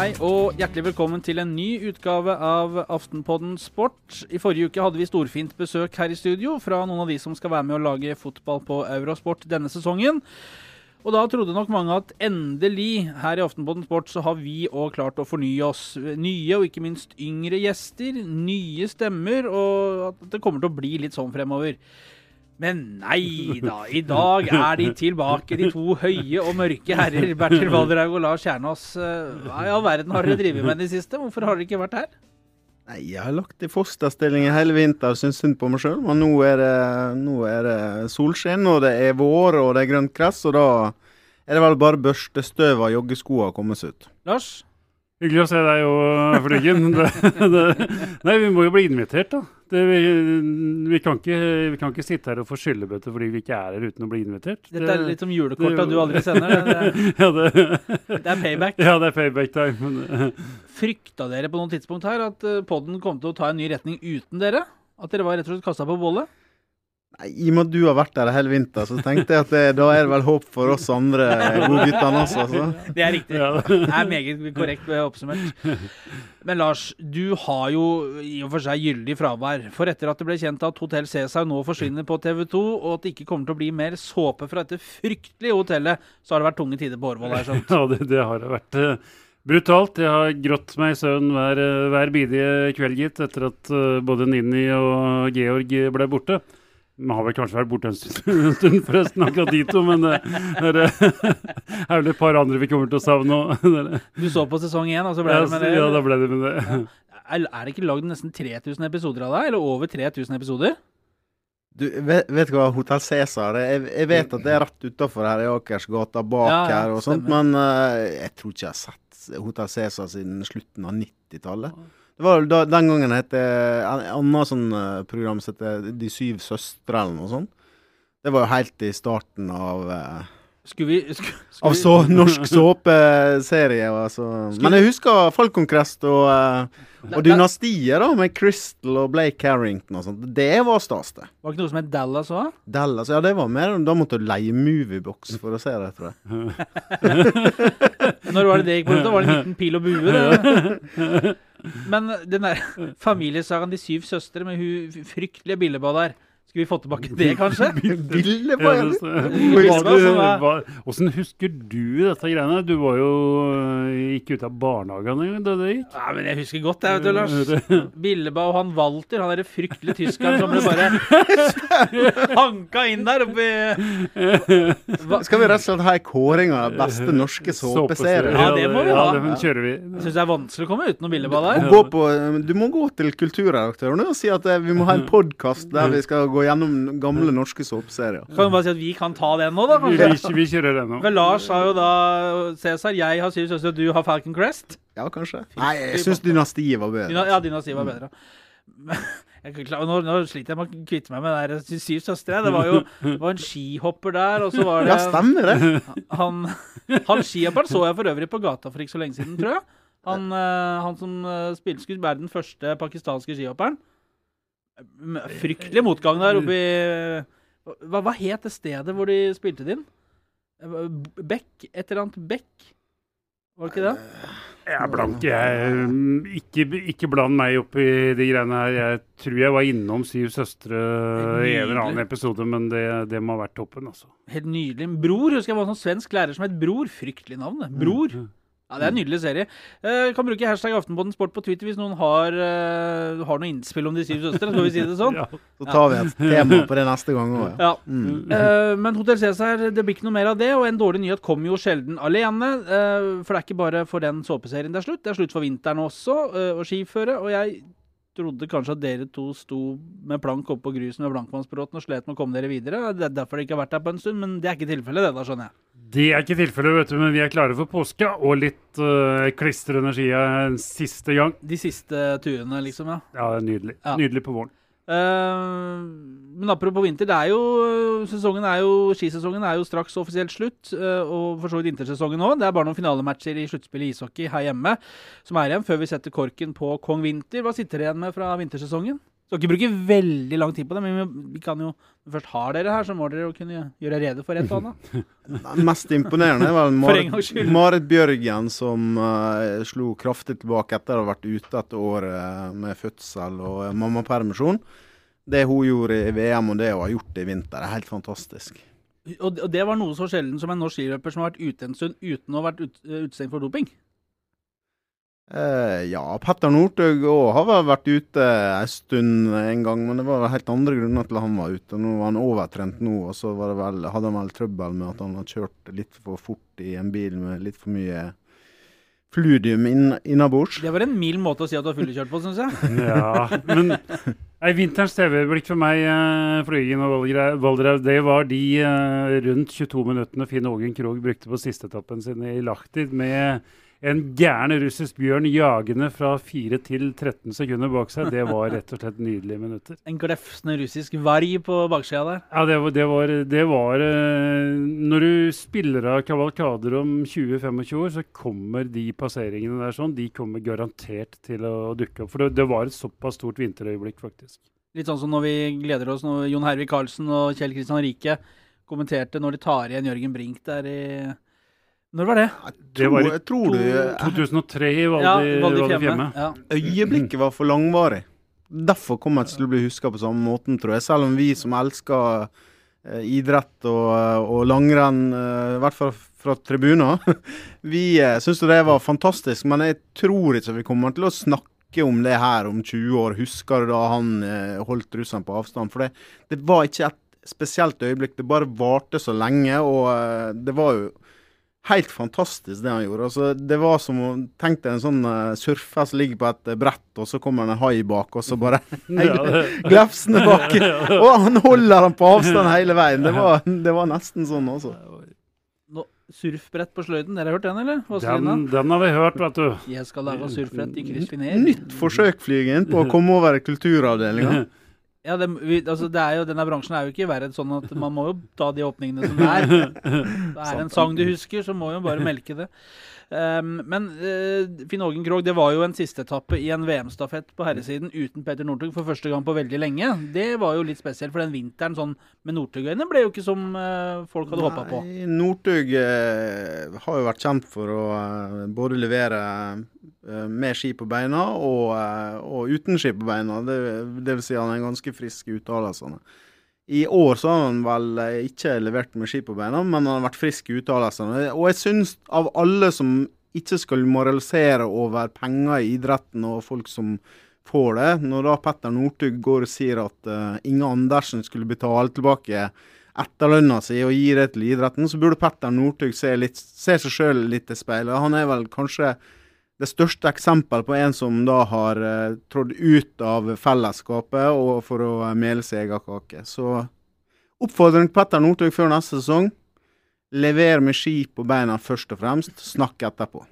Hei og hjertelig velkommen til en ny utgave av Aftenpodden Sport. I forrige uke hadde vi storfint besøk her i studio fra noen av de som skal være med å lage fotball på Eurosport denne sesongen. Og da trodde nok mange at endelig her i Aftenpodden Sport så har vi òg klart å fornye oss. Nye og ikke minst yngre gjester, nye stemmer, og at det kommer til å bli litt sånn fremover. Men nei da, i dag er de tilbake, de to høye og mørke herrer. Bertil Valderhaug og Lars Kjernås. Eh, Hva i all verden har dere drevet med i det siste? Hvorfor har dere ikke vært her? Nei, Jeg har lagt i fosterstilling i hele vinter og syns synd på meg sjøl. Men nå er, det, nå er det solskinn, og det er vår, og det er grønt gress. Og da er det vel bare børste støv av joggeskoa og komme seg ut. Lars? Hyggelig å se deg òg, Flyggen. Det, det, nei, vi må jo bli invitert, da. Det, vi, vi, kan ikke, vi kan ikke sitte her og få skyllebøtte fordi vi ikke er her uten å bli invitert. Dette er litt som julekorta du aldri sender. Det, det, ja, det, det er payback. ja, det er payback time. Frykta dere på noen tidspunkt her at eh, podden kom til å ta en ny retning uten dere? At dere var rett og slett kasta på bollet? Nei, I og med at du har vært der hele vinter, så tenkte jeg at det, da er det vel håp for oss andre godguttene også. Så. Det er riktig. Det er meget korrekt oppsummert. Men Lars, du har jo i og for seg gyldig fravær. For etter at det ble kjent at Hotell Cæsar nå forsvinner på TV 2, og at det ikke kommer til å bli mer såpe fra dette fryktelige hotellet, så har det vært tunge tider på Årvoll, har jeg skjønt. ja, det, det har det vært. eh, Brutalt. Jeg har grått meg i søvn hver, eh, hver bidige kveld, gitt, etter at eh, både Nini og Georg ble borte. Man har vel kanskje vært borte en stund, en stund forresten, akkurat de to, men det er, er vel et par andre vi kommer til å savne òg. Du så på sesong én, og så ble Ja, det med det? ja, da ble det med det. Er, er det ikke lagd nesten 3000 episoder av deg? Eller over 3000 episoder? Du, vet, vet du hva, Hotell Cæsar jeg, jeg vet at det er rett utafor her i Akersgata bak Ja, ja, her og sånt, stemmer. men uh, jeg tror ikke jeg har sett Hotell Cæsar siden slutten av 90-tallet. Det var da, den gangen det het et annet sånn eh, program som het De syv søstre eller noe sånt. Det var jo helt i starten av eh, Skulle vi, skulle, skulle Av så, norsk såpeserie. Altså. Men jeg husker Falcon-Crest og, eh, og Dynastiet, da, med Crystal og Blake Carrington og sånt. Det var stas, det. Var det ikke noe som het Dallas òg? Dallas, ja, det var mer Da måtte du leie Moviebox for å se det, tror jeg. Når var det det gikk på? Da var det en liten pil og bue. Det. Men den der familiesagaen De syv søstre med hun fryktelige Billeba der Skulle vi få tilbake det, kanskje? Ville? Hva- Hvordan husker du dette greiene? Du var jo øh, ikke ute av barnehagen engang da det gikk. Ja, men jeg husker godt det, vet du, Lars. Billeba og han Walter, han derre fryktelige tyskeren som ble bare hanka inn der oppi Hva- Skal vi rett og slett ha en kåring av beste norske såpeserie? Ja, det må vi ha. Ja, kjører vi. Jeg syns det er vanskelig å komme utenom Billeba der. Og gå på, du må gå til kulturredaktøren og si at eh, vi må ha en podkast der vi skal gå gjennom gamle norske såpeserier. Kan vi bare si at vi kan ta den nå, da? Vi, kanskje? vi, vi kjører det nå. Men Lars har jo da Cæsar, jeg har syv søstre, du har Falcon Crest. Ja, kanskje. Nei, jeg syns Dynastiet var bedre. Ja, Dynastiet var bedre. Jeg, klar- nå, nå sliter jeg med å kvitte meg med det der sy- syv søstre. Det var jo det var en skihopper der, og så var det Ja, stemmer det. Han, han skihopperen så jeg for øvrig på gata for ikke så lenge siden, tror jeg. Han, eh, han som eh, spilte skulle være den første pakistanske skihopperen. M- Fryktelig motgang der oppe i hva, hva het det stedet hvor de spilte det inn? Beck? Et eller annet Beck? Var det ikke det? Jeg er blank. Jeg, mm, ikke, ikke bland meg opp i de greiene her. Jeg tror jeg var innom Syv søstre i en eller annen episode, men det, det må ha vært toppen, altså. Helt nydelig. Bror, husker jeg var en sånn svensk lærer som het Bror. Fryktelig navn, det. Bror. Ja, Det er en nydelig serie. Uh, kan bruke hashtag Aftenpodden Sport på Twitter hvis noen har, uh, har noe innspill om De syv søstre. Skal vi si det sånn? Ja. Så tar vi et tema på det neste gang òg, ja. Ja. Mm. Uh, men Hotell Cæsar, det blir ikke noe mer av det. Og en dårlig nyhet kommer jo sjelden alene. for det er ikke bare for den såpeserien det er slutt. Det er slutt for vinteren også, og skiføre. Og jeg trodde kanskje at dere to sto med plank oppe på grusen ved Blankmannsbråten og slet med å komme dere videre. Det er derfor dere ikke har vært her på en stund, men det er ikke tilfellet, det da, skjønner jeg. Det er ikke tilfellet, vet du, men vi er klare for påske og litt uh, klistrende ski en siste gang. De siste turene, liksom, ja. Ja, det er nydelig. Ja. Nydelig på våren. Eh, men apropos vinter, det er jo sesongen er jo, skisesongen er jo straks offisielt slutt. eh, og for så vidt vintersesongen òg. Det er bare noen finalematcher i sluttspillet i ishockey her hjemme som er igjen før vi setter korken på Kong Vinter. Hva sitter dere igjen med fra vintersesongen? Skal ikke bruke veldig lang tid på det, men vi, kan jo Når vi først har dere her, så må dere jo kunne gjøre rede for et og annet. Det mest imponerende er skyld. Marit, Marit Bjørgen, som uh, slo kraftig tilbake etter å ha vært ute et år uh, med fødsel og uh, mammapermisjon. Det hun gjorde i VM, og det hun har gjort i vinter, er helt fantastisk. Og, det var noe så sjelden som en norsk skiløper som har vært ute en stund uten å ha vært ut, utestengt for doping. Eh, ja, Petter Northug òg har vel vært ute en stund en gang, men det var helt andre grunner til at han var ute. Nå var han overtrent nå, og så var det vel, hadde han vel trøbbel med at han hadde kjørt litt for fort i en bil med litt for mye fludium inn, innabords. Det var en mild måte å si at du har fyllekjørt på, syns jeg. Ja, men nei, vinterens TV-blikk for meg, eh, Fløyen og Voldgra- det var de eh, rundt 22 minuttene Finn Ågen Krogh brukte på sisteetappen sin i Lahti, med en gæren russisk bjørn jagende fra 4 til 13 sekunder bak seg. Det var rett og slett nydelige minutter. En glefsende russisk varg på baksida der. Ja, det var, det var, det var eh, Når du spiller av kavalkader om 20-25 år, så kommer de passeringene der sånn, de kommer garantert til å dukke opp. For det, det var et såpass stort vinterøyeblikk, faktisk. Litt sånn som når vi gleder oss når Jon Hervik Karlsen og Kjell Kristian Rike kommenterte når de tar igjen Jørgen Brink der i Når var det? Det var i tror, tror du eh, 2003 i Valdi, Ja, Valdi Fjemme. Fjemme. Ja. øyeblikket var for langvarig? Derfor kommer jeg til å bli huska på samme måten, tror jeg. Selv om vi som elsker eh, idrett og, og langrenn, eh, i hvert fall fra tribuner, vi uh, syns det var fantastisk. Men jeg tror ikke vi kommer til å snakke om det her om 20 år. Husker du da han eh, holdt russerne på avstand? For det, det var ikke et spesielt øyeblikk. Det bare varte så lenge, og eh, det var jo Helt fantastisk det han gjorde. Altså, det var som å Tenk deg en sånn uh, surfer som ligger på et eh, brett, og så kommer det en hai bak, og så bare glefsende bak. Og han holder han på avstand hele veien. Det var, det var nesten sånn også. No, surfbrett på sløyden, dere har hørt den, eller? Den, den har vi hørt, vet du. Jeg skal lage surfbrett i kryss. Nytt forsøk, Flygen, på å komme over kulturavdelinga. Ja, det, vi, altså det er jo, Denne bransjen er jo ikke verre enn sånn at man må jo ta de åpningene som er. Det er en sang du husker, så må jo bare melke det. Um, men uh, Finn Ågen Krogh, det var jo en sisteetappe i en VM-stafett på herresiden uten Petter Northug for første gang på veldig lenge. Det var jo litt spesielt, for den vinteren sånn med Northug-øyne ble jo ikke som uh, folk hadde håpa på. Nei, Northug uh, har jo vært kjent for å både levere med ski på beina og, eh, og uten ski på beina. Det, det vil si han er ganske frisk i uttalelsene. I år så har han vel eh, ikke levert med ski på beina, men han har vært frisk i uttalelsene. Og jeg syns av alle som ikke skal moralisere over penger i idretten og folk som får det, når da Petter Northug går og sier at uh, Inge Andersen skulle betale tilbake etterlønna si og gi det til idretten, så burde Petter Northug se, se seg sjøl litt i speilet. Han er vel kanskje det største eksempelet på en som da har uh, trådt ut av fellesskapet og for å uh, mele sin egen kake. Så oppfordring Petter Northug før neste sesong. Lever med ski på beina først og fremst. Snakk etterpå.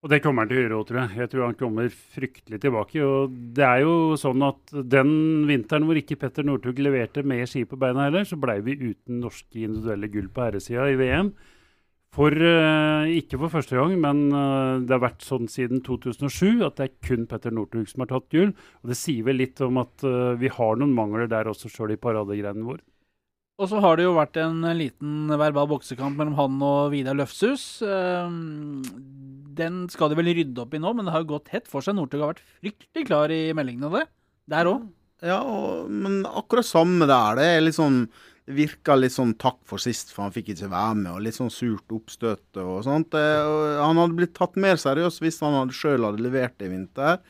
Og det kommer han til å gjøre òg, tror jeg. Jeg tror han kommer fryktelig tilbake. Og det er jo sånn at den vinteren hvor ikke Petter Northug leverte med ski på beina heller, så blei vi uten norske individuelle gull på herresida i VM. For eh, ikke for første gang, men eh, det har vært sånn siden 2007 at det er kun Petter Northug som har tatt gull. Og det sier vel litt om at eh, vi har noen mangler der også, sjøl i paradegreinen vår. Og så har det jo vært en liten verbal boksekamp mellom han og Vidar Løfshus. Um, Den skal de vel rydde opp i nå, men det har jo gått hett for seg. Northug har vært fryktelig klar i meldingene der. Der òg. Ja, og, men akkurat samme. Det er litt sånn det virka litt sånn takk for sist, for han fikk ikke være med, og litt sånn surt oppstøt og sånt. Eh, Han hadde blitt tatt mer seriøst hvis han hadde sjøl hadde levert i vinter.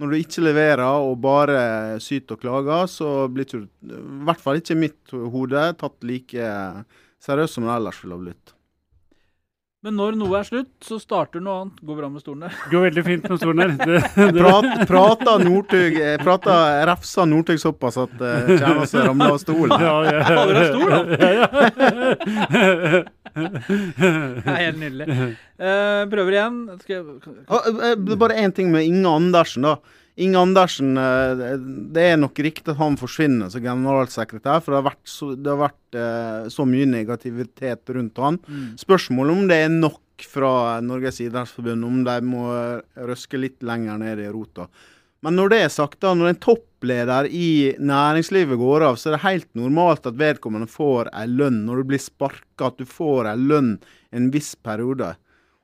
Når du ikke leverer og bare syter og klager, så blir du, i hvert fall ikke mitt hode, tatt like seriøst som det ellers ville ha blitt. Men når noe er slutt, så starter noe annet. Går bra med stolen der. Går veldig fint med stolen der. Det, det, Prat, prata Northug eh, Prata refsa Northug såpass at uh, Kjernås ramla av stolen. ja, ja, Fader, det er stor, da. Det er helt nydelig. Uh, prøver igjen. Skal jeg, Ah, eh, eh, Bare én ting med Inge Andersen, da. Inge Andersen, eh, det er nok riktig at han forsvinner som generalsekretær, for det har vært så, det har vært, eh, så mye negativitet rundt han. mm. Spørsmålet om det er nok fra Norges idrettsforbund, om de må røske litt lenger ned i rota. Men når det er sagt, da, når en toppleder i næringslivet går av, så er det helt normalt at vedkommende får ei lønn. Når du blir sparka, at du får ei lønn en viss periode.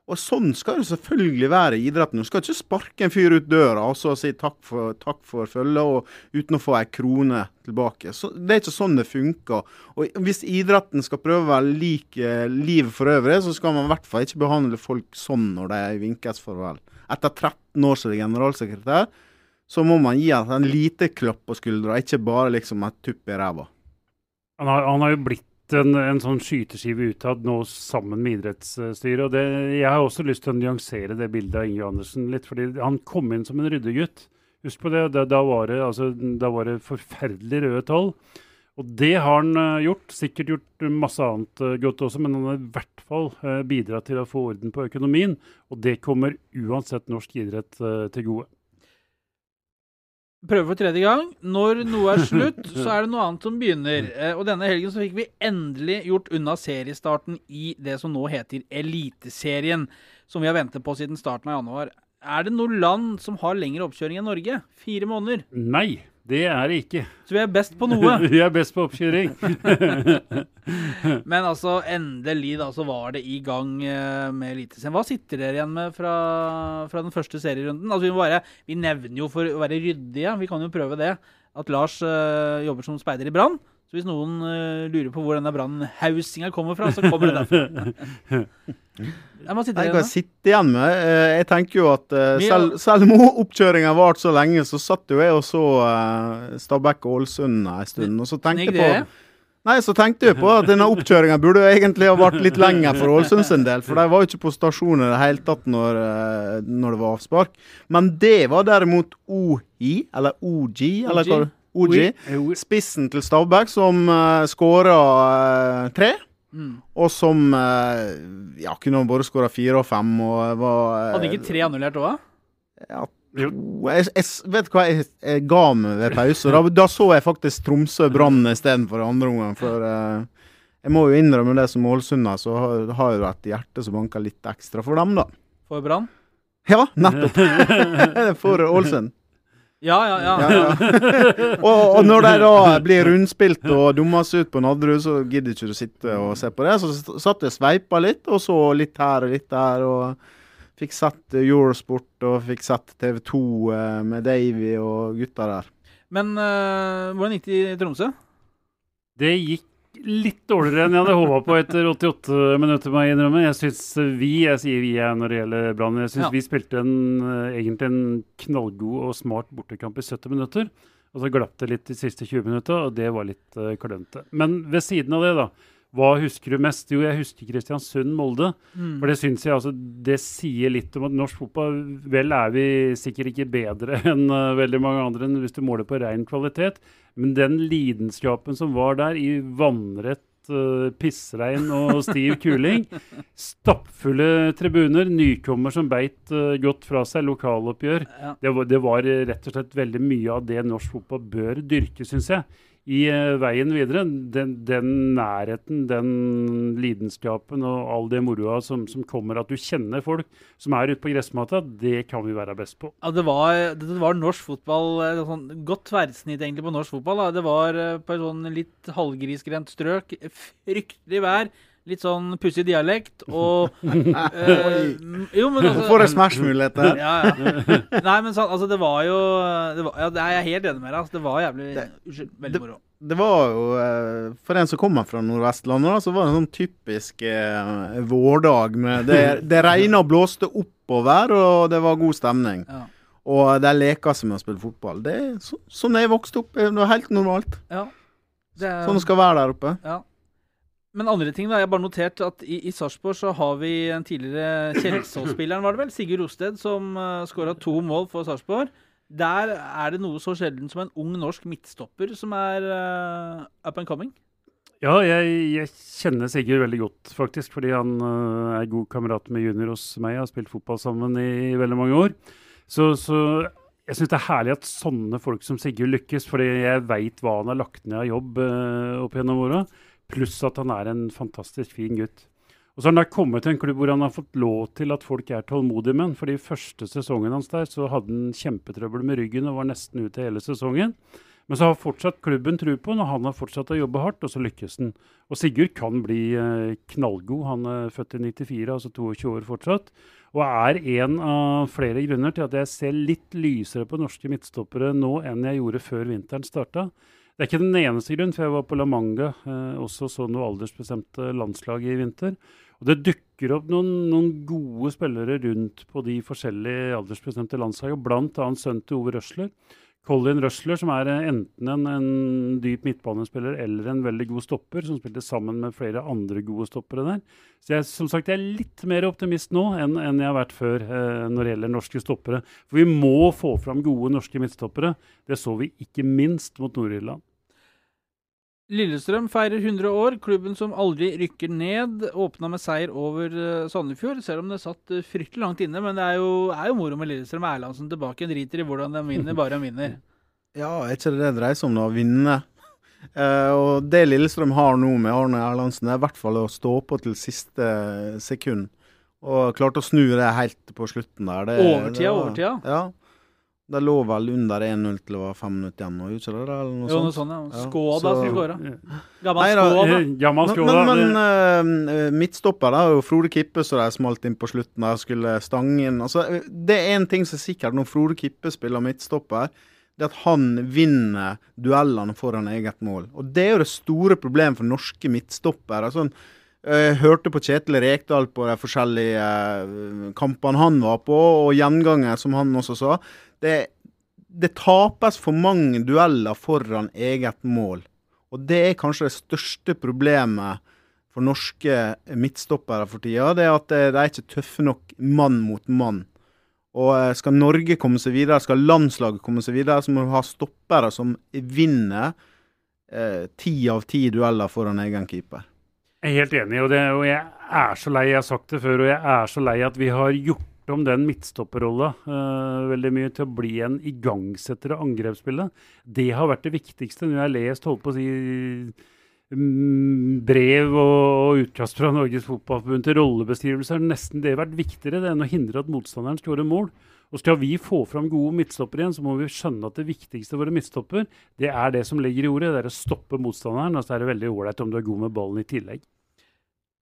Og sånn skal det selvfølgelig være i idretten. Du skal ikke sparke en fyr ut døra og så si takk for, takk for følget, uten å få ei krone tilbake. Så, det er ikke sånn det funker. Og Hvis idretten skal prøve å være lik eh, livet for øvrig, så skal man i hvert fall ikke behandle folk sånn når de er i vinkelsfarvel. Etter 13 år som generalsekretær, så må man gi ham en lite klapp på skuldra, ikke bare liksom et tupp i ræva. Han har, han har jo blitt en, en sånn skyteskive utad nå sammen med idrettsstyret. og det, Jeg har også lyst til å nyansere det bildet av Inge Andersen litt. fordi Han kom inn som en ryddegutt. Husk på det, da, da, var, det altså, da var det forferdelig røde tall. Og det har han uh, gjort. Sikkert gjort masse annet uh, godt også, men han har i hvert fall uh, bidratt til å få orden på økonomien. Og det kommer uansett norsk idrett til gode. Prøve for tredje gang. Når noe er slutt, så er det noe annet som begynner. Eh, og denne helgen så fikk vi endelig gjort unna seriestarten i det som nå heter Eliteserien. Som vi har ventet på siden starten av januar. Er det noe land som har lengre oppkjøring enn Norge? Fire måneder? Nei. Det er det ikke. Så vi er best på noe? vi er best på oppkjøring. Men altså, endelig da, så var det i gang eh, med Eliteserien. Hva sitter dere igjen med fra, fra den første serierunden? Altså, vi, bare, vi, nevner jo for å være ryddige, vi kan jo prøve det, at Lars øh, jobber som speider i Brann. Så hvis noen uh, lurer på hvor denne brannhaussinga kommer fra, så kommer det derfra. Jeg må sitte, jeg sitte igjen med eh, Jeg tenker jo at uh, selv, selv om oppkjøringa varte så lenge, så satt jo jeg og så Stabæk og Ålesund en stund. Og så tenkte jeg på Nei, så tenkte jeg på at denne oppkjøringa burde egentlig ha vært litt lenger for Ålesund sin del. For de var jo ikke på stasjonen i det hele tatt når, når, det var avspark. Men det var derimot OI, eller OG, eller hva OG. Spissen til Stabæk, som uh, skåra uh, tre. Mm. Og som uh, ja, kunne både skåra fire og fem. Og var, eh, Hadde ikke tre annullert òg? Ja, jeg, jeg, vet hva, jeg, jeg ga meg ved pause. Da, da så jeg faktisk Tromsø-Brann istedenfor andre omgang. For uh, jeg må jo innrømme det som Ålesunder, så har, har jo et hjerte som banker litt ekstra for dem, da. For Brann? Ja, nettopp. for Ålesund. Ja, ja, ja. ja, ja. og, og, når de da blir rundspilt og dummes ut på Nadderud, så gidder ikke du sitte og se på det. Så satt jeg sveipa litt, og så litt her og litt der. Og fikk sett Eurosport og fikk sett TV 2 eh, med Davy og gutta der. Men uh, hvordan gikk det i Tromsø? Det gikk litt dårligere enn jeg hadde håpa på etter 88 minutter. må Jeg innrømme. Jeg syns vi, jeg sier vi er når det gjelder Brann, jeg syns ja. vi spilte en, uh, egentlig en knallgod og smart bortekamp i 70 minutter. Og så glapp det litt de siste 20 minutta, og det var litt uh, klønete. Men ved siden av det, da. Hva husker du mest? Jo, jeg husker Kristiansund-Molde. Mm. For det syns jeg altså, det sier litt om at norsk fotball Vel er vi sikkert ikke bedre enn uh, veldig mange andre enn hvis du måler på ren kvalitet, men den lidenskapen som var der i vannrett uh, pissregn og stiv kuling. Stappfulle tribuner, nykommer som beit uh, godt fra seg, lokaloppgjør. Ja. Det, var, det, var, rett og slett veldig mye av det norsk fotball bør dyrke, syns jeg i uh, veien videre. Den, den, nærheten, den lidenskapen og all det moroa som, som, kommer, at du kjenner folk som er ute på gressmata, det kan vi være best på. Ja, det var, det var norsk fotball, eh, sånn, godt tverrsnitt egentlig på norsk fotball. Da. Det var uh, på et sånn litt halvgrisgrendt strøk. Fryktelig vær. Litt sånn pussig dialekt og øh, Jo, men altså Får en Smash-mulighet der. Ja, ja. Nei, men sånn, altså, det var jo det var, Ja, jeg er helt enig med deg. Altså, det var jævlig Unnskyld. Veldig moro. Det var jo, eh, For en som kommer fra Nordvestlandet, så var det en sånn typisk eh, vårdag. med Det, det regna og blåste oppover, og det var god stemning. Ja. Og de leka seg med å spille fotball. Det er så, Sånn jeg vokste opp. Det var helt normalt. Ja. Det er, sånn det skal være der oppe. Ja. Men andre ting, da. Jeg har bare notert at i, i Sarpsborg så har vi en tidligere Kjelsås-spilleren, var det vel? Sigurd Rosted, som uh, eh, skåra to mål for Sarpsborg. Der er det noe så sjelden som en ung norsk midtstopper som er uh, up and coming. Ja, jeg, jeg, kjenner Sigurd veldig godt, faktisk. Fordi han uh, er god kamerat med junior hos meg. Jeg har spilt fotball sammen i, i veldig mange år. Så, så jeg syns det er herlig at sånne folk som Sigurd lykkes, fordi jeg veit hva han har lagt ned av jobb uh, opp gjennom åra. Pluss at han er en fantastisk fin gutt. Og så har han da kommet til en klubb hvor han har fått lov til at folk er tålmodige med ham. For i første sesongen hans der så hadde han kjempetrøbbel med ryggen og var nesten ute hele sesongen. Men så har fortsatt klubben tro på han, og han har fortsatt å jobbe hardt, og så lykkes han. Og Sigurd kan bli eh, knallgod. Han er født i 94, altså 22 år fortsatt. Og er en av flere grunner til at jeg ser litt lysere på norske midtstoppere nå enn jeg gjorde før vinteren starta. Det er ikke den eneste grunnen, for jeg var på La Manga, eh, også så noe aldersbestemte landslag i vinter. Og det dukker opp noen, noen, gode spillere rundt på de forskjellige aldersbestemte landslagene, bl.a. sønnen til Ove Røsler. Colin Røsler, som er enten en, en, dyp midtbanespiller eller en veldig god stopper, som spilte sammen med flere andre gode stoppere der. Så jeg, som sagt, jeg er litt mer optimist nå enn, enn jeg har vært før eh, når det gjelder norske stoppere. For vi må få fram gode norske midtstoppere. Det så vi ikke minst mot Nord-Irland. Lillestrøm feirer 100 år. Klubben som aldri rykker ned. Åpna med seier over uh, Sandefjord, selv om det satt uh, fryktelig langt inne. Men det er jo, er jo moro med Lillestrøm Erlandsen tilbake. Driter i hvordan de vinner, bare de vinner. Ja, er ikke det det dreier seg om, da? Å vinne. Uh, og det Lillestrøm har nå med Arne Erlandsen, er i hvert fall å stå på til siste sekund. Og klarte å snu det helt på slutten der. Det, overtida, overtida. Ja. Det lå vel under 1-0 til det var fem minutter igjen. Og ikke det, eller noe jo, noe sånt, ja. Skåda så, skåra. Gammel Skåda. Gammel Skåda. Men, men uh, midtstopper da, jo Frode Kippe så de smalt inn på slutten der skulle stange inn. Altså, det er én ting som er sikkert når Frode Kippe spiller midtstopper. Det er at han vinner duellene foran eget mål. Og Det er jo det store problemet for norske midtstoppere. Altså, jeg hørte på Kjetil Rekdal på de forskjellige kampene han var på, og gjenganger, som han også sa det, det tapes for mange dueller foran eget mål. Og det er kanskje det største problemet for norske midtstoppere for tida. Det er at de er ikke tøffe nok mann mot mann. Og eh, skal Norge komme seg videre, skal landslaget komme seg videre, så må du ha stoppere som vinner eh, ti av ti dueller foran egen keeper. Jeg er helt enig, og, det, og jeg er så lei, jeg har sagt det før, og jeg er så lei at vi har gjort om den midtstopperrolla uh, veldig mye til å bli en igangsetter av angrepsspillet. Det har vært det viktigste når jeg har lest holdt på å si um, brev og utkast fra Norges Fotballforbund til rollebeskrivelser. Nesten det har vært viktigere det enn å hindre at motstanderen skårer mål. Og Skal vi få fram gode midtstoppere igjen, så må vi skjønne at det viktigste for en midtstopper, det er det som ligger i ordet. Det er å stoppe motstanderen. Og så er det veldig ålreit om du er god med ballen i tillegg.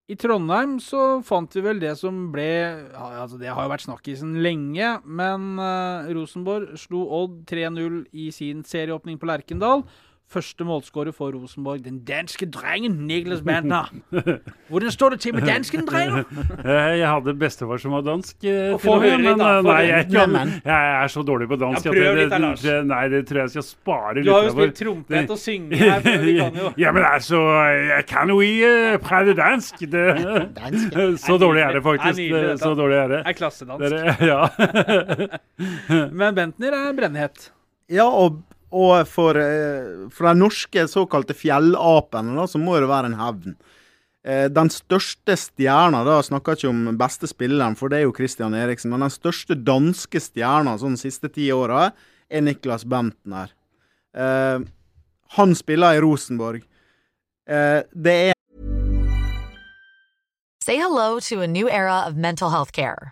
I Trondheim så fant vi vel det som ble altså Det har jo vært snakkisen lenge, men uh, Rosenborg slo Odd 3-0 i sin serieåpning på Lerkendal. Første målskårer for Rosenborg, den danske drengen Niklas Bentner. Hvordan står det til med dansken, drenger? Eh, jeg hadde bestefar som var dansk. Eh, få høre litt, da. Nei, jeg, kan, jeg, er så dårlig på dansk. Ja, prøv litt, da, Lars. Det, nei, det tror jeg skal spare litt. Du har jo spilt trompet og synge her. Kan jo. Ja, men altså, jeg kan jo ikke prate dansk. Det. Så dårlig er det faktisk. Er nydelig, så dårlig er det. Er klassedansk. Det, ja. men Bentner er brennhet. Ja, og og for, eh, for de norske såkalte fjellapene, da, så må det være en hevn. Eh, den største stjerna, da snakker ikke om beste spilleren, for det er jo Christian Eriksen, men den største danske stjerna sånn de siste ti åra er Niklas Bentner. Eh, han spiller i Rosenborg. det er Say hello to a new era of mental health care.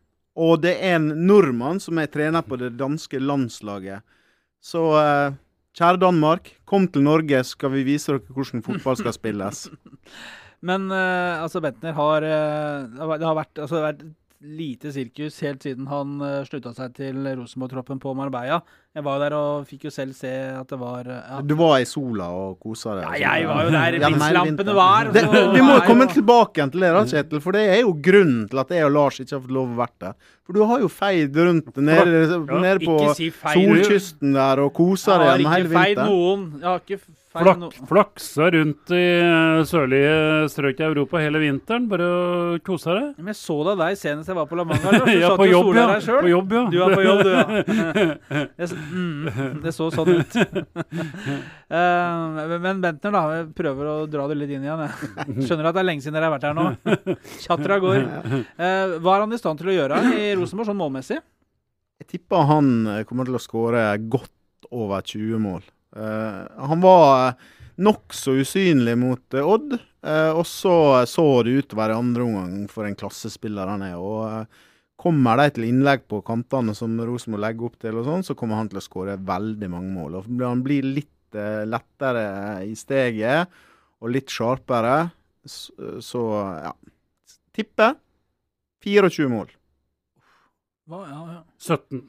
og det er en nordmann som er trener på det danske landslaget. Så eh, kjære Danmark, kom til Norge, skal vi vise dere hvordan fotball skal spilles. Men uh, altså Bentner har uh, Det har vært, altså, det har vært lite sirkus helt siden han uh, slutta seg til Rosenborg-troppen på Marbella. Jeg var der og fikk jo selv se at det var ja. Du var i sola og kosa deg? ja, jeg var jo der vinteren. var. Det, vi må jo komme tilbake igjen til det, da, Kjetil. For det er jo grunnen til at jeg og Lars ikke har fått lov å være der. For du har jo feid rundt nede, nede på si feil. solkysten der og kosa Jeg deg har gjennom ikke hele feid vinteren. noen. Jeg har ikke feid Flak, flaksa rundt i eh, sørlige strøk i Europa hele vinteren. Bare å kose deg. Men jeg så da deg senest jeg var på La Manga. Du Ja, på jo og jobb, ja. På jobb, ja. Du er på jobb, du, ja. Det, mm, det så sånn ut. Eh, men Bentner, da. Jeg prøver å dra det litt inn igjen. Jeg. Skjønner at det er lenge siden dere har vært her nå. Tjatra går. Eh, hva er han i stand til å gjøre i Rosenborg, sånn målmessig? Jeg tipper han kommer til å skåre godt over 20 mål. Eh, han var uh, nokså usynlig mot eh, Odd, eh, og så så det ut til å være andre omgang for en klassespiller han er. og eh, Kommer de til innlegg på kantene som Rosenborg legger opp til, og sånn, så kommer han til å skåre veldig mange mål. Og Han blir litt eh, lettere i steget og litt sharpere. Så, så ja. Tipper 24 mål. Hva, ja, ja. 17.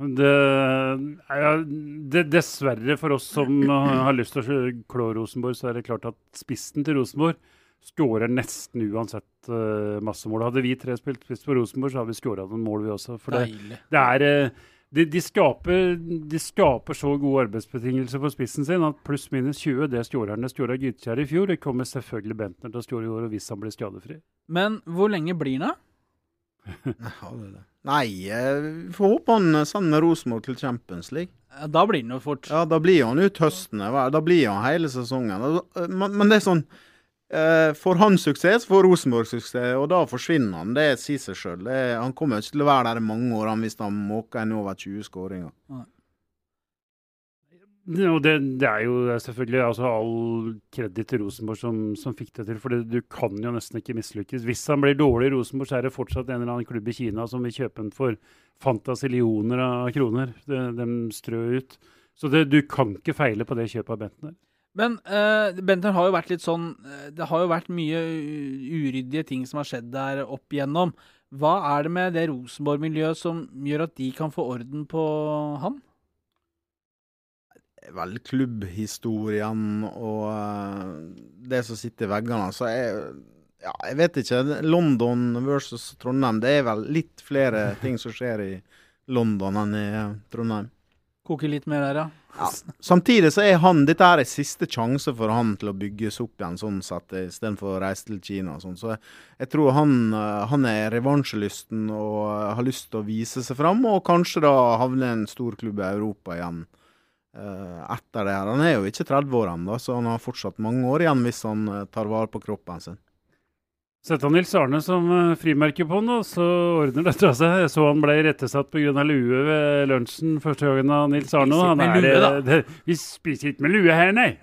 Det er ja, det, Dessverre for oss som har lyst til å klå Rosenborg, så er det klart at spissen til Rosenborg skårer nesten uansett uh, masse mål. Hadde vi tre spilt spiss på Rosenborg, så hadde vi skåra noen mål, vi også. For det, det er uh, de, de, skaper, de skaper så gode arbeidsbetingelser for spissen sin at pluss minus 20, det skårer han. Det skåra Gytkjær i fjor. Det kommer selvfølgelig Bentner til å skåre i år hvis han blir skadefri. Men hvor lenge blir han, da? Nei, vi får håpe han sender Rosenborg til Champions League. Ja, Da blir han jo fort. Ja, da blir han ut høsten. Da blir han hele sesongen. Men men det er sånn eh, Får han suksess, får Rosenborg suksess, og da forsvinner han. Det sier seg sjøl. Han kommer ikke til å være der i mange år han, hvis han måker en over 20 skåringer. Og det, det er jo selvfølgelig altså, all kreditt til Rosenborg som, som fikk det til. For du kan jo nesten ikke mislykkes. Hvis han blir dårlig i Rosenborg, så er det fortsatt en eller annen klubb i Kina som vil kjøpe den for fantasillioner av kroner. De, de strør ut. Så det, du kan ikke feile på det kjøpet av Bentner. Men uh, Bentner har jo vært litt sånn eh, Det har jo vært mye uryddige ting som har skjedd der opp igjennom. Hva er det med det Rosenborg-miljøet som gjør at de kan få orden på han? Vel, klubbhistoriene og eh, det som sitter i veggene. Så jeg, ja, jeg vet ikke. London versus Trondheim. Det er vel litt flere ting som skjer i London enn i eh, Trondheim. Koker litt mer der, ja. Ja. Samtidig så er han Dette er siste sjanse for han til å bygges opp igjen, sånn sett, istedenfor å reise til Kina og sånn. Så jeg, jeg tror han, eh, han er revansjelysten og har lyst til å vise seg fram, og kanskje da havne i en stor klubb i Europa igjen etter det her. Han er jo ikke 30 år ennå, så han har fortsatt mange år igjen hvis han eh, tar vare på kroppen sin. Sette han Nils Arne som eh, frimerke på han, da, så ordner dette seg. Jeg så han ble rettesatt pga. lue ved lunsjen første gangen av Nils Arne. Han er, lue, da. eh, det, vi spiser ikke med lue her, nei.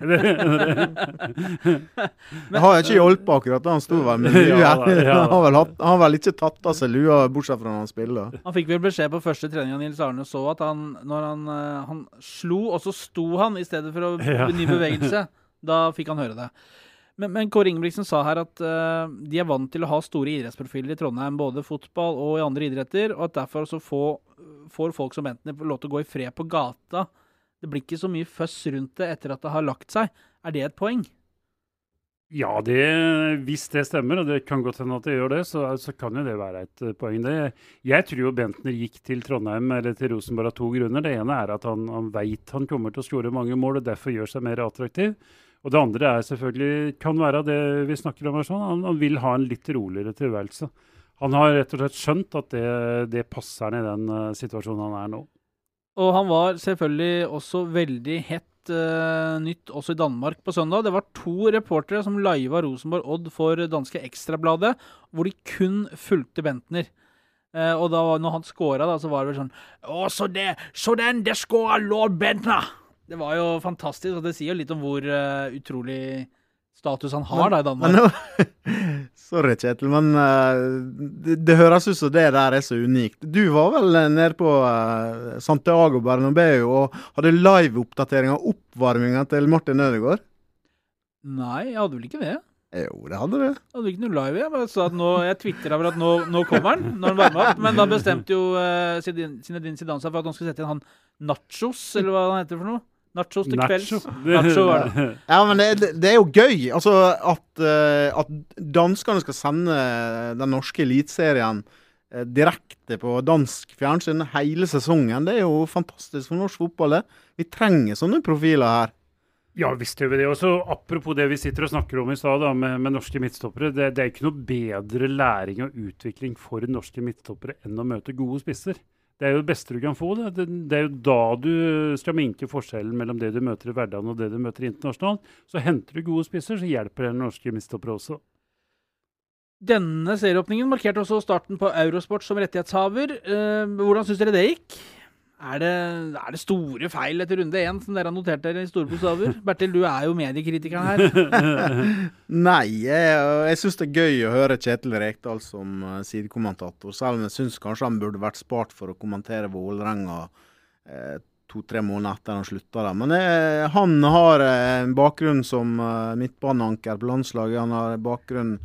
Det har ikke hjulpet akkurat, han sto vel med lue. Ja da, ja da. Han har vel, hatt, han har vel ikke tatt av seg lua, bortsett fra når han spiller. Han fikk vel beskjed på første trening av Nils Arne så at han, når han, eh, han slo, og så sto han i stedet for å Ja. ny bevegelse. Da fikk han høre det. Men, men Kåre Ingebrigtsen sa her at uh, de er vant til å ha store idrettsprofiler i Trondheim, både fotball og i andre idretter, og at derfor så få, får folk som Bentner lov til å gå i fred på gata. Det blir ikke så mye føss rundt det etter at det har lagt seg. Er det et poeng? Ja, det, hvis det stemmer, og det kan godt hende at det gjør det, så, så kan jo det være et uh, poeng. Det. Jeg tror jo Bentner gikk til Trondheim eller til Rosenborg av to grunner. Det ene er at han, han veit han kommer til å skåre mange mål og derfor gjør seg mer attraktiv. Og det andre er selvfølgelig, kan være det vi snakker om her sånn, han, han vil ha en litt roligere tilværelse. Han har rett og slett skjønt at det, det passer han i den uh, situasjonen han er nå. Og han var selvfølgelig også veldig hett uh, nytt også i Danmark på søndag. Det var to reportere som liva Rosenborg Odd for danske Ekstrabladet, hvor de kun fulgte Bentner. Uh, og da når han scora, da, så var det vel sånn Å, så det, så den, det scora lord Bentner! Det var jo fantastisk, og det sier jo litt om hvor uh, utrolig status han har Men- da i Danmark. Men sorry, Kjetil, men uh, det, det høres ut som det der er så unikt. Du var vel eh, nede på uh, Santiago Bernabeu og hadde live-oppdatering av oppvarminga til Martin Ødegaard? Nei, jeg hadde vel ikke det. Jo, det hadde du. Jeg hadde ikke noe live. Jeg bare sa at nå, jeg tvitra vel at nå, nå kommer han, når han varmer opp. Men da bestemte jo uh, Zinedine Zidane seg for at han skulle sette inn han Nachos, eller hva han heter for noe. Nachos til kvelds. Nacho var det. Ja, men det, det, er jo gøy. Altså at, uh, at danskene skal sende den norske eliteserien uh, direkte på dansk fjernsyn hele sesongen. Det er jo fantastisk for norsk fotball. det. Vi trenger sånne profiler her. Ja, visst gjør vi det. Og så Apropos det vi sitter og snakker om i stad, med, med norske midtstoppere. Det, det er ikke noe bedre læring og utvikling for norske midtstoppere enn å møte gode spisser. Det er jo det beste du kan få. Det, det, er jo da du skal minke forskjellen mellom det du møter i hverdagen og det du møter internasjonalt. Så henter du gode spisser, så hjelper det norske midtstoppere også. Denne serieåpningen markerte også starten på Eurosport som rettighetshaver. Eh, hvordan syns dere det gikk? Er det, er det store feil etter runde én, som dere har notert dere i store bokstaver? Bertil, du er jo mediekritikeren her. Nei, jeg, jeg syns det er gøy å høre Kjetil Rekdal som eh, sidekommentator, selv om jeg syns kanskje han burde vært spart for å kommentere Vålerenga eh, to-tre måneder etter han slutta der. Men eh, han har eh, en bakgrunn som eh, midtbaneanker på landslaget. Han har bakgrunn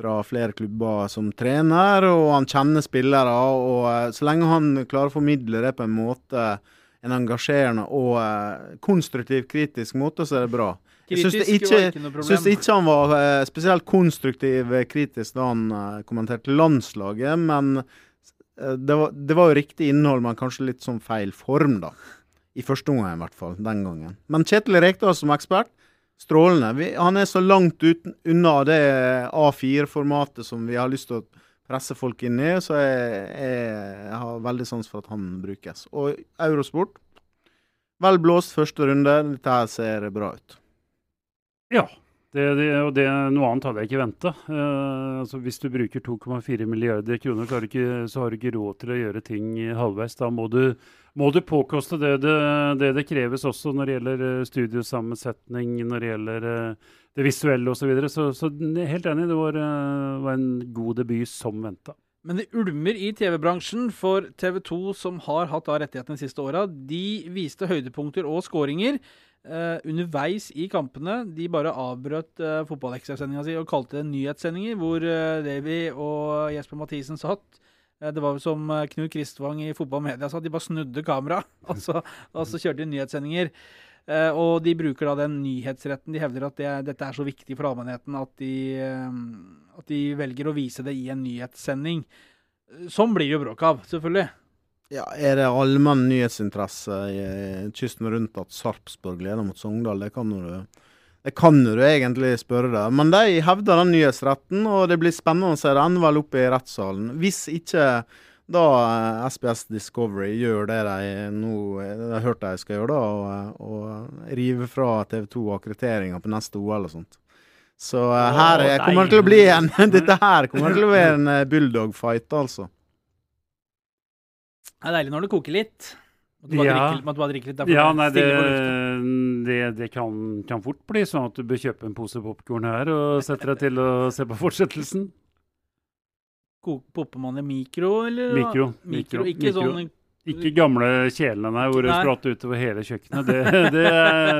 fra flere klubber som trener, og han kjenner spillere. og eh, Så lenge han klarer å formidle det på en måte, en engasjerende og konstruktivt konstruktiv, kritisk måte, så er det bra. Jeg syns ikke, syns ikke han var eh, spesielt konstruktiv eh, kritisk da han eh, kommenterte landslaget, men eh, det, var, det var jo riktig innhold, men kanskje litt sånn feil form, da. I første omgang, i hvert fall. Den gangen. Men Kjetil Rekdal som ekspert, strålende. Vi, han er så langt ut, unna det A4-formatet som vi har lyst til å presse folk inn i, så jeg, jeg, har veldig sans for at han brukes. Og Eurosport, vel blåst første runde. Dette her ser bra ut. Ja. Det, det, og det, noe annet hadde jeg ikke venta. altså hvis du bruker 2,4 milliarder kroner, ikke, så har du ikke råd til å gjøre ting halvveis. Da må du, må du påkoste det det, det det kreves også når det gjelder eh, studiosammensetning, når det gjelder eh, det visuelle osv. Så, videre. så Så helt enig, det var, eh, var en god debut som venta. Men det ulmer i TV-bransjen, for TV 2, som har hatt da rettighetene de siste åra, de viste høydepunkter og skåringer eh, underveis i kampene. De bare avbrøt eh, fotball-ekstrasendinga si og kalte det nyhetssendinger, hvor eh, Davy og Jesper Mathisen satt. Eh, det var som eh, Knut Kristvang i Fotball Media sa, de bare snudde kamera, og og så kjørte de nyhetssendinger. Eh, og de bruker da den nyhetsretten. De hevder at det, dette er så viktig for allmennheten at de, at de velger å vise det i en nyhetssending. Sånn blir jo bråk av, selvfølgelig. Ja, Er det allmenn nyhetsinteresse i kysten rundt at Sarpsborg leder mot Sogndal? Det kan jo det kan du egentlig spørre deg. Men de hevder den nyhetsretten, og det blir spennende å se. Det ender vel opp i rettssalen. Hvis ikke da eh, SBS Discovery gjør det de nå eh, jeg har hørt de skal gjøre, da, og, og rive fra TV 2 akkrediteringa på neste OL og sånt. Så eh, her eh, kommer det til å bli en. Dette her kommer til å være en eh, bulldog-fight, altså. Det er deilig når det koker litt. Måtte bare, Ja. drikke, måtte bare drikke litt. derfor Ja, nei, det. Det, det kan, kan fort bli sånn at du bør kjøpe en pose popkorn her og sette deg til å se på fortsettelsen. Popper man i mikro, eller? Mikro, mikro. mikro, Ikke mikro. sånn Ikke gamle kjelene hvor det spratt utover hele kjøkkenet. Det, det,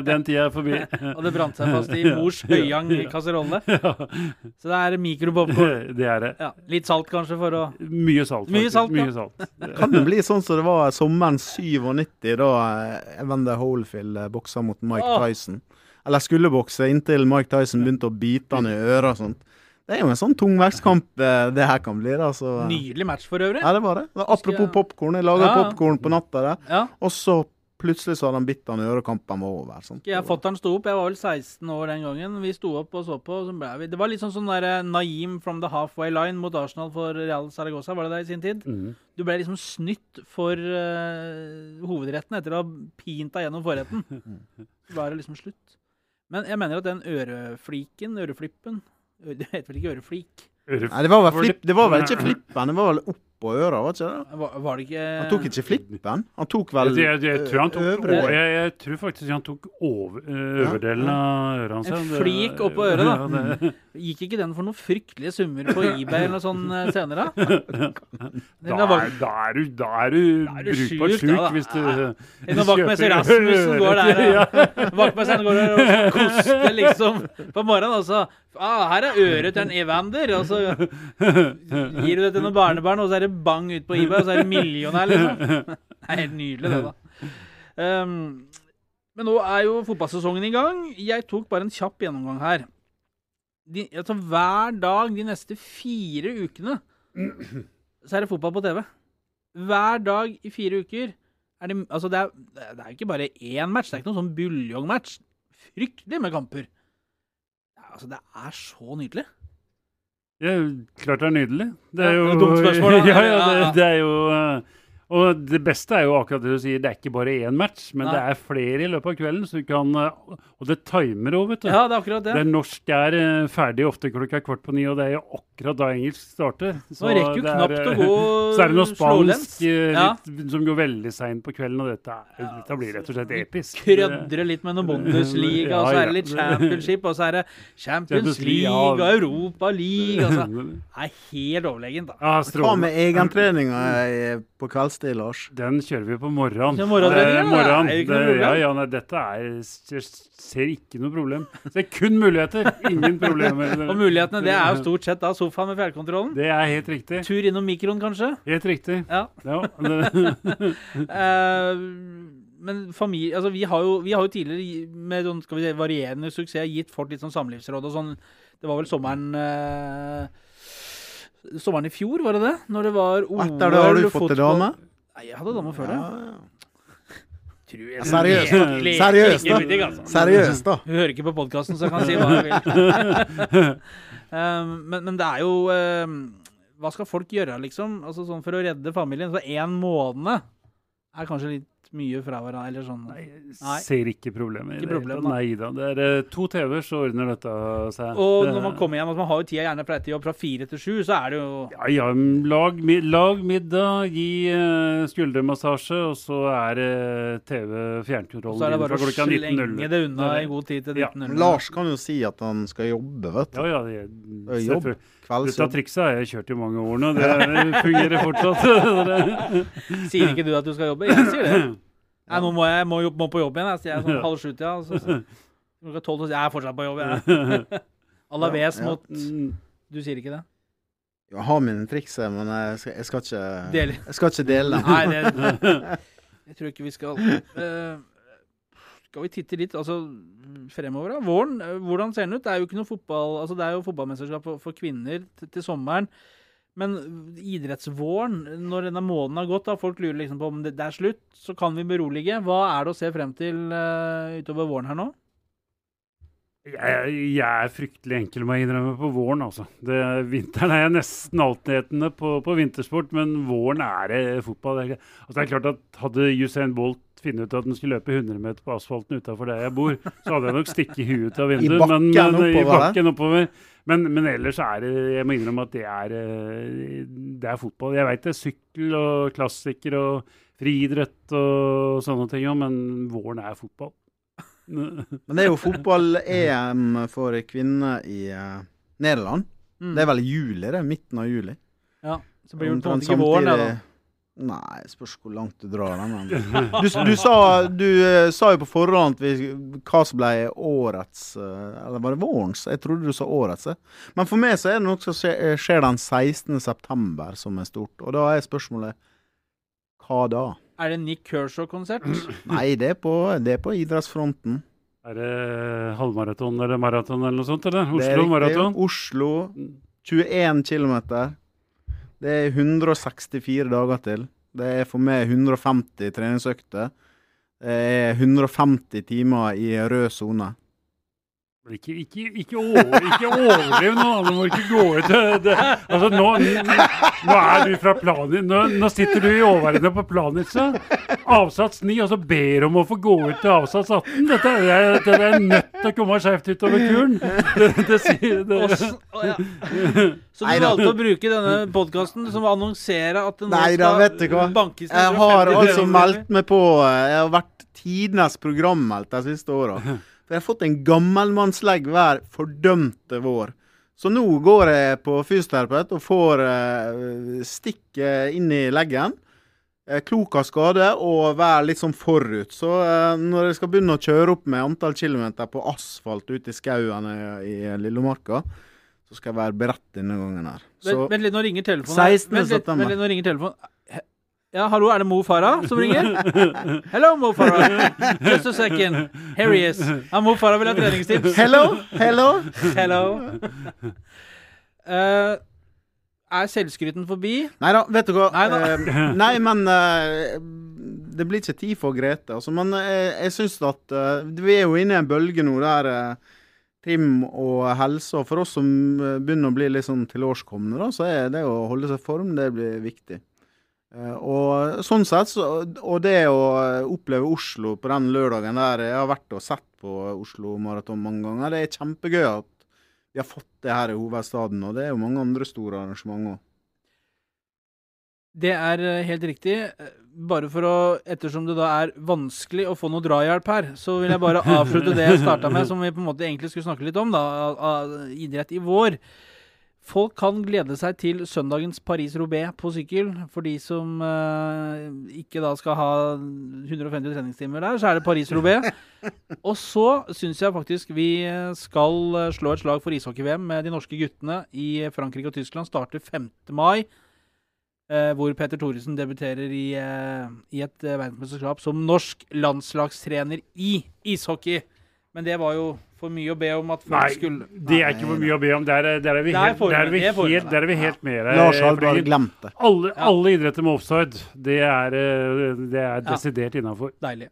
den tida er forbi. Og det brant seg fast i mors høyang kasserolle. Ja, Så det er mikropopkorn. det er det. Ja, litt salt kanskje for å Mye salt. Mye salt, ja. Mye salt. Kan det bli sånn som det var sommeren 97, da eh, Evander Holyfield eh, boksa mot Mike Tyson? eller skulle bokse, inntil Mike Tyson begynte å bite han i øret og sånt. Det er jo en sånn tungvektskamp eh, det her kan bli. da, så... Nydelig match for øvrig. Ja, det var det. var apropos popkorn. Jeg laga Ja. popkorn på natta der, Ja. og så plutselig så hadde han bitt han i øret, kampen var over. Sånn. Jeg fatter'n sto opp. Jeg var vel 16 år den gangen. Vi sto opp og så på. og Så ble vi. Det var litt sånn sånn der eh, Naim from the halfway line mot Arsenal for Real Saragossa, var det det i sin tid? Mm. Du ble liksom snytt for uh, hovedretten etter å ha pint deg gjennom forretten. Så var det liksom slutt. Men jeg mener at den ørefliken, øreflippen Det heter vel ikke øreflik? Nei, det var vel, flipp, det var vel ikke flippen, det var vel oppå øra, var ikke det? Var, var det ikke Han tok ikke flippen. Han tok vel jeg, jeg, jeg, tror han tok øvre jeg, jeg tror faktisk han tok over, øverdelen av øret hans. En flik oppå øret, da. Ja, Gikk ikke den for noen fryktelige summer på eBay eller noe sånt eh, senere? da? Er, da er du, da er du er du brukbart sjuk, sjuk da, da. hvis du Ja. Når vaktmester Rasmussen går der og Vaktmesteren går der og koster liksom på morgenen, og så ah, 'Her er øret til en Evander', og så gir du det til noen barnebarn, og så er det bang ut på eBay, og så er det millionær, liksom. Det er helt nydelig, det, da. Um, men nå er jo fotballsesongen i gang. Jeg tok bare en kjapp gjennomgang her. De, altså Hver dag de neste fire ukene så er det fotball på TV. Hver dag i fire uker er det Altså, det er, det er ikke bare én match. Det er ikke noen sånn buljongmatch. Fryktelig med kamper. Ja, Altså, det er så nydelig. Ja, klart det er nydelig. Det er jo det er dumt spørsmål, da. Ja, ja, Ja, det, det er jo eh, Og det beste er jo akkurat det du sier, det er ikke bare én match, men Nei. det er flere i løpet av kvelden, så du kan eh, Og det timer òg, vet du. Ja, det er akkurat det. Det norske norsk er eh, ferdig ofte klokka kvart på ni, og det er jo akkurat da engelsk starter. så rekker jo det er, å eh, gå Så er det noe spansk Ja. litt, som går veldig seint på kvelden, og dette, er, dette blir rett og slett episk. Krødre litt med noe Bundesliga, og så er det litt Ja, ja. Championship, og så er det Champions League, og Europa League. Altså. Det er helt overlegent, da. Ah, Hva med egentreninga eh, på kveldstid, Lars? Den kjører vi på morgenen. Ja, morgenen, Eh, ja. morgenen. Er det ikke noe Det-? Ja, ja, nei, dette er Jeg ser ikke noe problem. Det er kun muligheter, ingen problemer. Og mulighetene, det er jo stort sett da sofaen med fjernkontrollen. Det er helt riktig. Tur innom mikroen, kanskje. Helt riktig. Ja. Ja, det, Eh, men familie Altså, vi har jo, vi har jo tidligere med noen, skal vi si, varierende suksess gitt folk litt sånn samlivsråd og sånn. Det var vel sommeren eh, Sommeren i fjor, var det det? Når det var OL Etter det har du fått deg dame? Nei, jeg hadde dame før det. Ja, Tror Seriøst, da. Seriøst, da. altså. Seriøst, da. Hun hører ikke på podkasten, så jeg kan si hva jeg vil. um, men, men det er jo um, Hva skal folk gjøre, liksom? Altså sånn For å redde familien. Så én måned er kanskje litt mye fra hverandre, eller sånn. Nei. ser ikke problemet. i Ikke det problem, da. Nei da. Det er eh, to TV-er, så ordner dette seg. Og Det- når man kommer hjem, altså man har jo tida gjerne fra etterjobb fra fire til sju, så er det jo Ja, ja, lag, lag middag, gi uh, skuldermassasje, og så er det TV Så er det bare å slenge det unna i god tid til Ja. 19.00. Lars kan jo si at han skal jobbe, vet du. Ja, ja. Det, er jobb. Dette trikset har jeg kjørt i mange år nå. Det fungerer fortsatt. Sier ikke du at du skal jobbe? Jeg sier det. Nei, nå må jeg må, må på jobb igjen. Jeg sier jeg sånn halv sju-tida. Så, så, klokka tolv, så sier jeg er fortsatt på jobb. Jeg. Alaves Ja, ja. mot Mm. Du sier ikke det? Jeg har mine triks, men jeg skal, jeg skal ikke Dele. Jeg skal ikke dele dem. Nei, det Jeg tror ikke vi skal uh, Skal vi titte litt altså, fremover, da? Våren, eh, hvordan ser den ut? Det er jo ikke noe fotball Altså, det er jo fotballmesterskap for, for kvinner til, til sommeren. Men idrettsvåren, når denne måneden har gått, da folk lurer liksom på om det, det er slutt, så kan vi berolige. Hva er det å se frem til uh, utover våren her nå? Jeg, jeg er fryktelig enkel med å innrømme på våren, altså. Det, vinteren er jeg nesten altetende på, på vintersport, men våren er det fotball. Det er, altså, det er klart at Hadde Usain Bolt funnet ut at han skulle løpe 100 meter på asfalten utafor der jeg bor, så hadde jeg nok stikket huet ut av vinduet. bakken men, men, I oppover I bakken oppover. Men, men ellers er det Jeg må innrømme at det er, eh, det er fotball. Jeg veit det er sykkel og klassiker og friidrett og sånne ting òg, men våren er fotball. Men det er jo fotball-EM for kvinner i eh, Nederland. Mm. Det er vel i juli, det. Midten av juli. Ja, så blir det Omtrent ikke våren, da. Nei, spørs hvor langt du drar den. men- Du, du, sa, du eh, sa jo på forhånd vi, hva som ble årets eh, Eller var det vårens? Jeg trodde du sa årets. jeg. Men for meg så er det noe som skjer, eh, skjer den 16. september som er stort. Og da er spørsmålet hva da? Er det Nick Kershaw-konsert? Nei, det er på, det er på idrettsfronten. Er det halvmaraton eller maraton eller noe sånt? eller? Det er Oslo riktig. maraton? Oslo 21 km. Det er 164 dager til. Det er for meg 150 treningsøkter. Det er 150 timer i rød sone. Ikke, ikke, ikke, over, ikke overdriv nå, du må ikke gå ut det. Altså, nå, nå er du fra planet, nå, nå sitter du i overende på Planica, avsats 9, og så ber om å få gå ut til avsats 18. Dette er, dette er nødt til å komme skjevt utover kuren. Det, det, det, Åssen- å, ja. Så du valgte å bruke denne podkasten som annonserer at det nå Nei da, vet du hva. bankes Jeg har altså meldt meg på eh, Jeg har vært tidenes programmeldt de siste åra. For jeg har fått en gammelmannslegg hver fordømte vår. Så nå går jeg på fysioterapeut og får eh, stikk eh, inn i leggen. Eh, klok av skade og være litt sånn forut. Så når jeg skal begynne å kjøre opp med antall kilometer på asfalt ute i skauen i, Lillomarka, så skal jeg være beredt denne gangen her. Så Vent, vent litt, nå ringer telefonen. 16. Vent litt, vent litt, nå ringer telefonen. Ja, hallo, er det Mo Farah som ringer? Hello, Mo Farah. Just a second. Here he is. Ja, Mo Farah vil ha treningstips. Hello, hello. Hello. Uh, er selvskryten forbi? Nei da, vet du hva. Neida. uh, nei, men uh, det blir ikke tid for Grete. Altså, men jeg syns at Vi er jo inne i en bølge nå der trim og helse, og for oss som begynner å bli litt sånn tilårskomne, da, så er det å holde seg i form, det blir viktig. Eh, og sånn sett, og det å oppleve Oslo på den lørdagen der Jeg har vært og sett på Oslo Maraton mange ganger. Det er kjempegøy at vi har fått det her i hovedstaden, og det er jo mange andre store arrangementer òg. Det er eh, helt riktig. Eh, Bare for å Ettersom det da er vanskelig å få noe drahjelp her, så vil jeg bare avslutte det jeg starta med, som vi på en måte egentlig skulle snakke litt om, da. Av idrett i vår. Folk kan glede seg til søndagens Paris-Roubais på sykkel. For de som eh, ikke da skal ha 150 treningstimer der, så er det Paris-Roubais. Og så syns jeg faktisk vi skal eh, slå et slag for ishockey-VM med de norske guttene i Frankrike og Tyskland. Starter 5. mai. Eh, hvor Peter Thoresen debuterer i, eh, i et eh, verdensmesterskap som norsk landslagstrener i ishockey. Men det var jo for mye å be om at folk Nei, skulle det er ikke for mye å be om. Der, er- der er vi helt, der er vi er helt, der er vi helt med deg. Lars har bare glemt det. Alle, Ja. alle idretter med offside, det er, eh, det er desidert innafor. Deilig.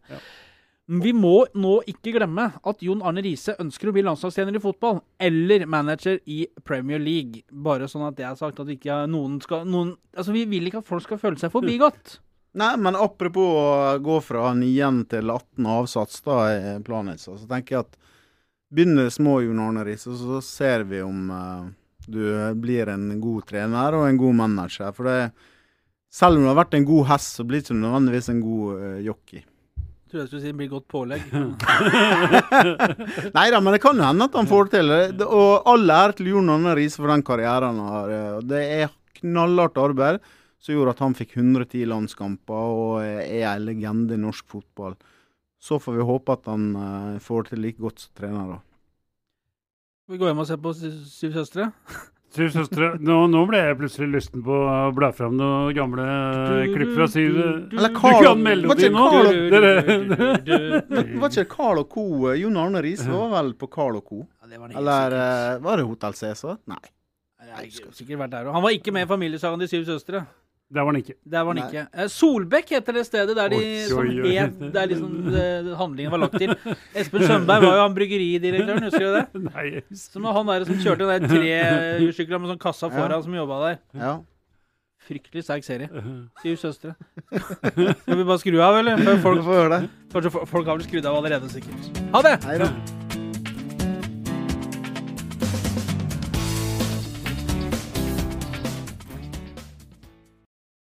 Vi må nå ikke glemme at Jon Arne Riise ønsker å bli landslagstrener i fotball, eller manager i Premier League. Bare sånn at det er sagt at ikke noen skal noen, Altså, Vi vil ikke at folk skal føle seg forbigått. Nei, men apropos å gå fra 9 til 18 avsats, da er planen så, så tenker jeg at begynner små, Jon Arne Riise, og så ser vi om uh, du blir en god trener og en god manager. For det, selv om du har vært en god hest, så blir du ikke nødvendigvis en god uh, jockey. Tror jeg skulle si det blir godt pålegg. Nei da, men det kan jo hende at han får det til. Det- Og all ære til Jon Arne Riise for den karrieren han har. eh, Det er knallhardt arbeid som gjorde at han fikk 110 landskamper og er en legende i norsk fotball. Så får vi håpe at han eh, får til like godt som trener, da. Vi går hjem og ser på Syv søstre. Syv søstre, nå, nå ble jeg plutselig lysten på å bla fram noen gamle klipp fra Syv Eller Du kan melodi nå! Carl- Var ikke Carl og Co. eh, Jon Arne Riise var vel på Carl og Co. Ja, var Eller sikkert. eh, var det Hotell Cæsar? Nei. Jeg har sikkert vært der. Han var ikke med i familiesagaen De syv søstre. Der var den ikke. Der var han ikke. Eh, Solbekk heter det stedet der de Oi, som oi, oi. het Der liksom eh, handlingen var lagt til. Espen Sønberg var jo han bryggeridirektøren, husker du det? Nei, Som var han der som kjørte den der trehjulssykla med sånn kassa Ja. foran som jobba der. Ja. Fryktelig sterk serie. Syv søstre. Skal vi bare skru av, eller? Før folk, får høre det. kanskje folk har vel skrudd av allerede, sikkert. Ha det! Hei da.